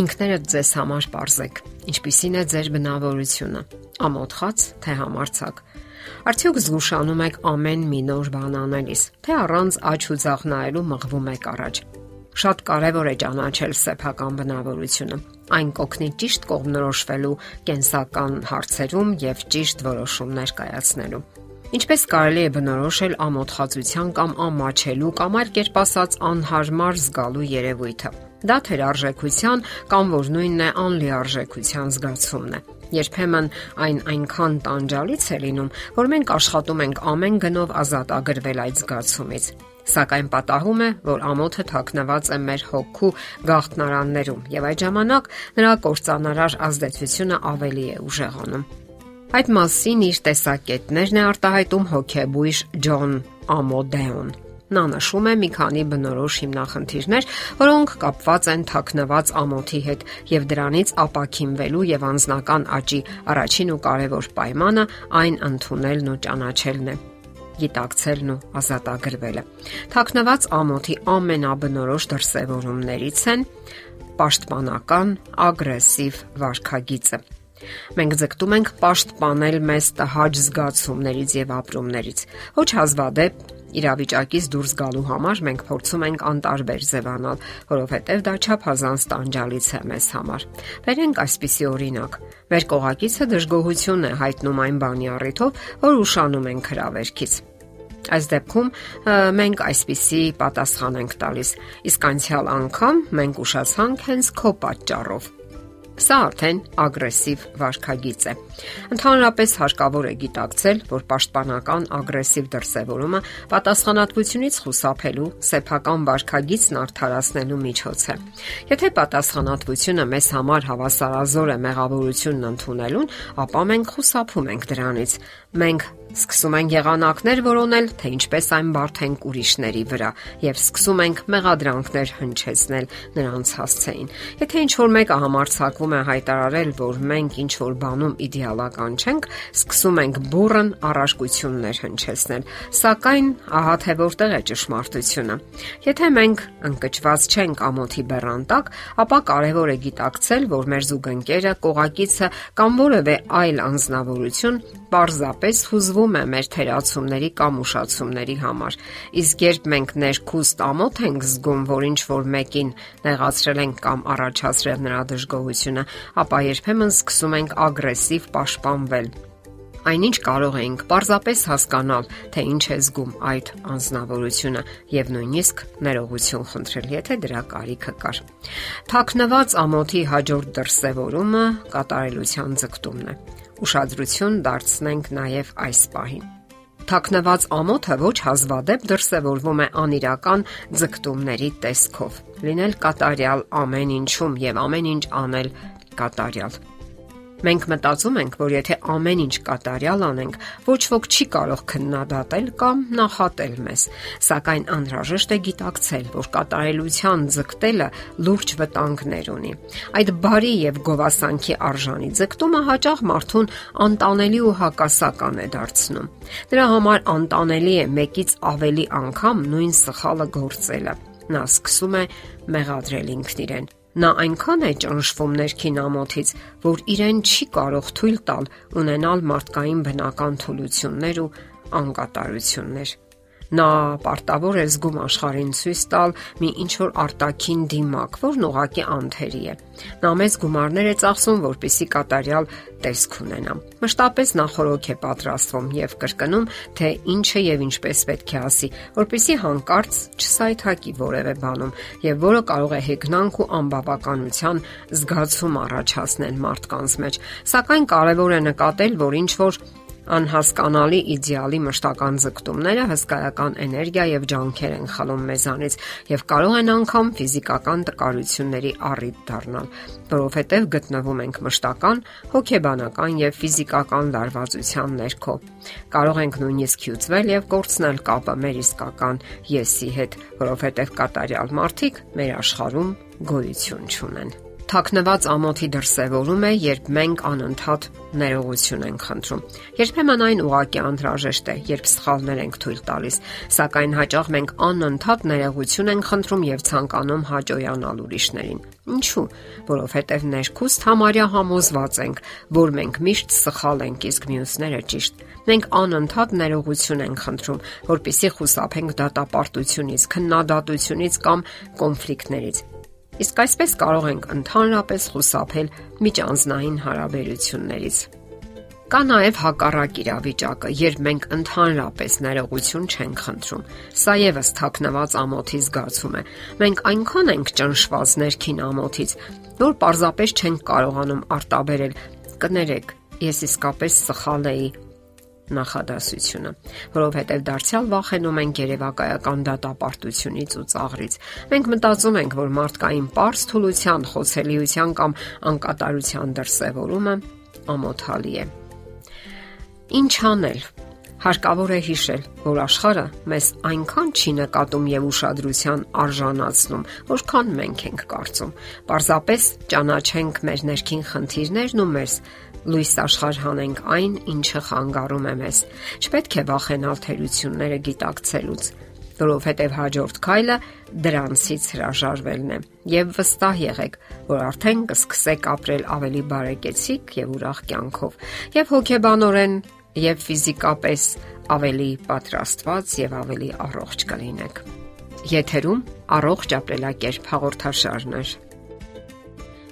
Ինքներդ ձեզ համար ողրզեք։ Ինչպիսին է ձեր բնավորությունը։ Ամոթխած թե համարցակ։ Արդյոք զգուշանում եք ամեն մի նոր բան անելիս, թե առանց աչ ու ձախ նայելու մղվում եք առաջ։ Շատ կարևոր է ճանաչել սեփական բնավորությունը։ Այն կօգնի ճիշտ կողմնորոշվելու կենսական հարցերում եւ ճիշտ որոշումներ կայացնելու։ Ինչպես կարելի է բնորոշել ամոթխածության կամ ամաչելու կամ այլ կերպ ասած անհարմար զգալու երևույթը։ Դա թերարժեքության կամ որ նույնն է անլիարժեքության զգացումն է։ Երբեմն այն այնքան տանջալից է լինում, որ մենք աշխատում ենք ամեն գնով ազատ ագրվել այդ զգացումից։ Սակայն պատահում է, որ ամոթը թաքնված է մեր հոգու գաղտնարաններում, եւ այդ ժամանակ նրա կործանարար ազդեցությունը ավելի է ուժեղանում։ Այդ մասին իր տեսակետներն է արտահայտում հոգեբույժ Ջոն Ամոդեոն։ Նա նշում է մի քանի բնորոշ հիմնախնդիրներ, որոնք կապված են թաքնված ամոթի հետ եւ դրանից ապակինվելու եւ անznական աճի առաջին ու կարևոր պայմանը այն ընդունելն ու ճանաչելն է. Գիտակցելն ու ազատագրվելը։ Թաքնված ամոթի ամենաբնորոշ դրսևորումներից են պաշտպանական ագրեսիվ վարքագիծը Մենք ձգտում ենք պաշտպանել մեզ տհաճ զգացումներից եւ ապրումներից։ Ոչ հազվադեպ իրավիճակից դուրս գալու համար մենք փորձում ենք անտարբեր ձևանալ, որովհետև դա չափազանց տանջալից է մեզ համար։ Վերենք այսպիսի օրինակ. մեր կողակիցը դժգոհություն է հայտնում այն բանի առիթով, որ ուշանում ենք հրավերքից։ Այս դեպքում մենք այսպիսի պատասխան ենք տալիս. իսկ անցյալ անգամ մենք ուշացանք հենց քո պատճառով Սա արդեն ագրեսիվ վարքագիծ է։ Ընդհանրապես հարկավոր է գիտակցել, որ պաշտպանական ագրեսիվ դրսևորումը պատասխանատվությունից խուսափելու սեփական վարքագիծն արդարացնելու միջոց է։ Եթե պատասխանատվությունը մեզ համար հավասարազոր է մեղավորությունն ընդունելուն, ապա մենք խուսափում ենք դրանից։ Մենք Սկսում ենք եղանակներ որոնել, թե ինչպես այն բարթենք ուրիշների վրա եւ սկսում ենք մեղադրանքներ հնչեցնել նրանց հասցեին։ Եթե ինչ որ մեկը համարցակվում է հայտարարել, որ մենք ինչ որ բանում իդեալական չենք, սկսում ենք բուրըն առարկություններ հնչեցնել։ Սակայն ահա թե որտեղ է ճշմարտությունը։ Եթե մենք ընկճված չենք ամոթի բեռանտակ, ապա կարևոր է գիտակցել, որ մեր զուգընկերը, կողակիցը կամ որևէ այլ անznավորություն պարզապես հուզվում է մեր թերացումների կամ ուշացումների համար։ Իսկ երբ մենք ներքուստ ամոթ ենք զգում, որ ինչ որ մեկին նեղացրել ենք կամ առաջացրել նրա դժգոհությունը, ապա երբեմն սկսում ենք ագրեսիվ պաշտպանվել այնինչ կարող էինք պարզապես հասկանալ, թե ինչ է զգում այդ անznավորությունը եւ նույնիսկ ներողություն խնդրել, եթե դրա կարիքը կար։ Թաքնված ամոթի հաջորդ դրսևորումը կատարելության ձգտումն է ուշադրություն դարձնենք նաև այս պահին։ Թաքնված ամոթը ոչ հազվադեպ դրսևորվում է անիրական ձգտումների տեսքով։ Լինել կատարյալ ամեն ինչում եւ ամեն ինչ անել կատարյալ Մենք մտածում ենք, որ եթե ամեն ինչ կատարյալ անենք, ոչ ոք չի կարող քննադատել կամ նախատել մեզ, սակայն անհրաժեշտ է գիտակցել, որ կատարելության ձգտելը լուրջ վտանգներ ունի։ Այդ բարի եւ գովասանքի արժանի ձգտումը հաճախ մարդուն անտանելի ու հակասական է դարձնում։ Դրա համար անտանելի է մեկից ավելի անգամ նույն սխալը գործելը։ Նա սկսում է մեղադրել ինքն իրեն Նա այնքան է ճնշվում ներքին ամոթից, որ իրեն չի կարող թույլ տալ ունենալ մարդկային բնական թուլություններ ու անկատարություններ։ Նա պարտավոր է զգում աշխարհին ցույց տալ մի ինչ որ արտաքին դիմակ, որն ուղակի անթերի է։ Նա մեծ գումարներ է ծախսում, որպիսի կատարյալ տեսք ունենա։ Մշտապես նախորոք է պատրաստվում եւ կրկնում, թե ինչը եւ ինչպես պետք է ասի, որպիսի հանկարծ չսայթակի որևէ բանում եւ որը կարող է հեգնանք ու անբավականության զգացում առաջացնել մարդկանց մեջ։ Սակայն կարևոր է նկատել, որ ինչ որ անհասկանալի իդեալի մշտական ձգտումները հսկայական էներգիա եւ ջանքեր են խլում մեզանից եւ կարող են անգամ ֆիզիկական տկարությունների առիթ դառնալ, որովհետեւ գտնվում ենք մշտական, հոգեբանական եւ ֆիզիկական լարվածության ներքո։ Կարող ենք նույնիսկ հյուծվել եւ կորցնել կապը մեր իսկական եսի հետ, որովհետեւ կատարյալ մարդիկ մեր աշխարհում գոյություն չունեն։ թաքնված ամոթի դրսևորում է, երբ մենք անընդհատ ներողություն ենք խնդրում։ Երբեմն այն ուղակի անհրաժեշտ է, երբ սխալներ ենք թույլ տալիս, սակայն հաճախ մենք անընդհատ ներողություն ենք խնդրում եւ ցանկանում հաջողանալ ուրիշներին։ Ինչու՞։ Որովհետև ներքուստ համարյա համոզված ենք, որ մենք միշտ սխալ ենք, իսկ մյուսները ճիշտ։ Մենք անընդհատ ներողություն ենք խնդրում, որpիսի խուսափենք դատապարտությունից, քննադատությունից կամ կոնֆլիկտներից։ Իսկ այսպես կարող ենք ընդհանրապես խուսափել միջանձնային հարաբերություններից։ Կա նաև հակառակ իրավիճակը, երբ մենք ընդհանրապես ներողություն չենք խնդրում։ Սա եւս թաքնված ամոթի զգացում է։ Մենք այնքան ենք ճնշված ներքին ամոթից, որ պարզապես չենք կարողանում արտաբերել. կներեք, ես իսկապես սխալ էի, նախադասությունը, որովհետև դարձյալ վախենում ենք երևակայական դատապարտությունից ու ծաղրից։ Մենք մտածում ենք, որ մարդկային པարս թուլության, խոցելիության կամ անկատարության դրսևորումը ամոթալի է։ Ինչ անել։ Հարկավոր է հիշել, որ աշխարը մեզ այնքան չի նկատում եւ ուշադրության արժանացնում, որքան մենք ենք կարծում։ Պարզապես ճանաչենք մեր ներքին խնդիրներն ու մեզ լույս աշխարհ հանենք այն, ինչը խանգարում է մեզ։ Չպետք է վախենալ թերությունները գիտակցելուց, որովհետև հաջորդ քայլը դրանցից հրաժարվելն է։ Եվ վստահ եղեք, որ արդեն կսկսեք ապրել ավելի բարեկեցիկ եւ ուրախ կյանքով, եւ հոգեբանորեն եւ ֆիզիկապես ավելի պատրաստված եւ ավելի առողջ կլինեք։ Եթերում առողջ ապրելակերպ հաղորդաշարն է։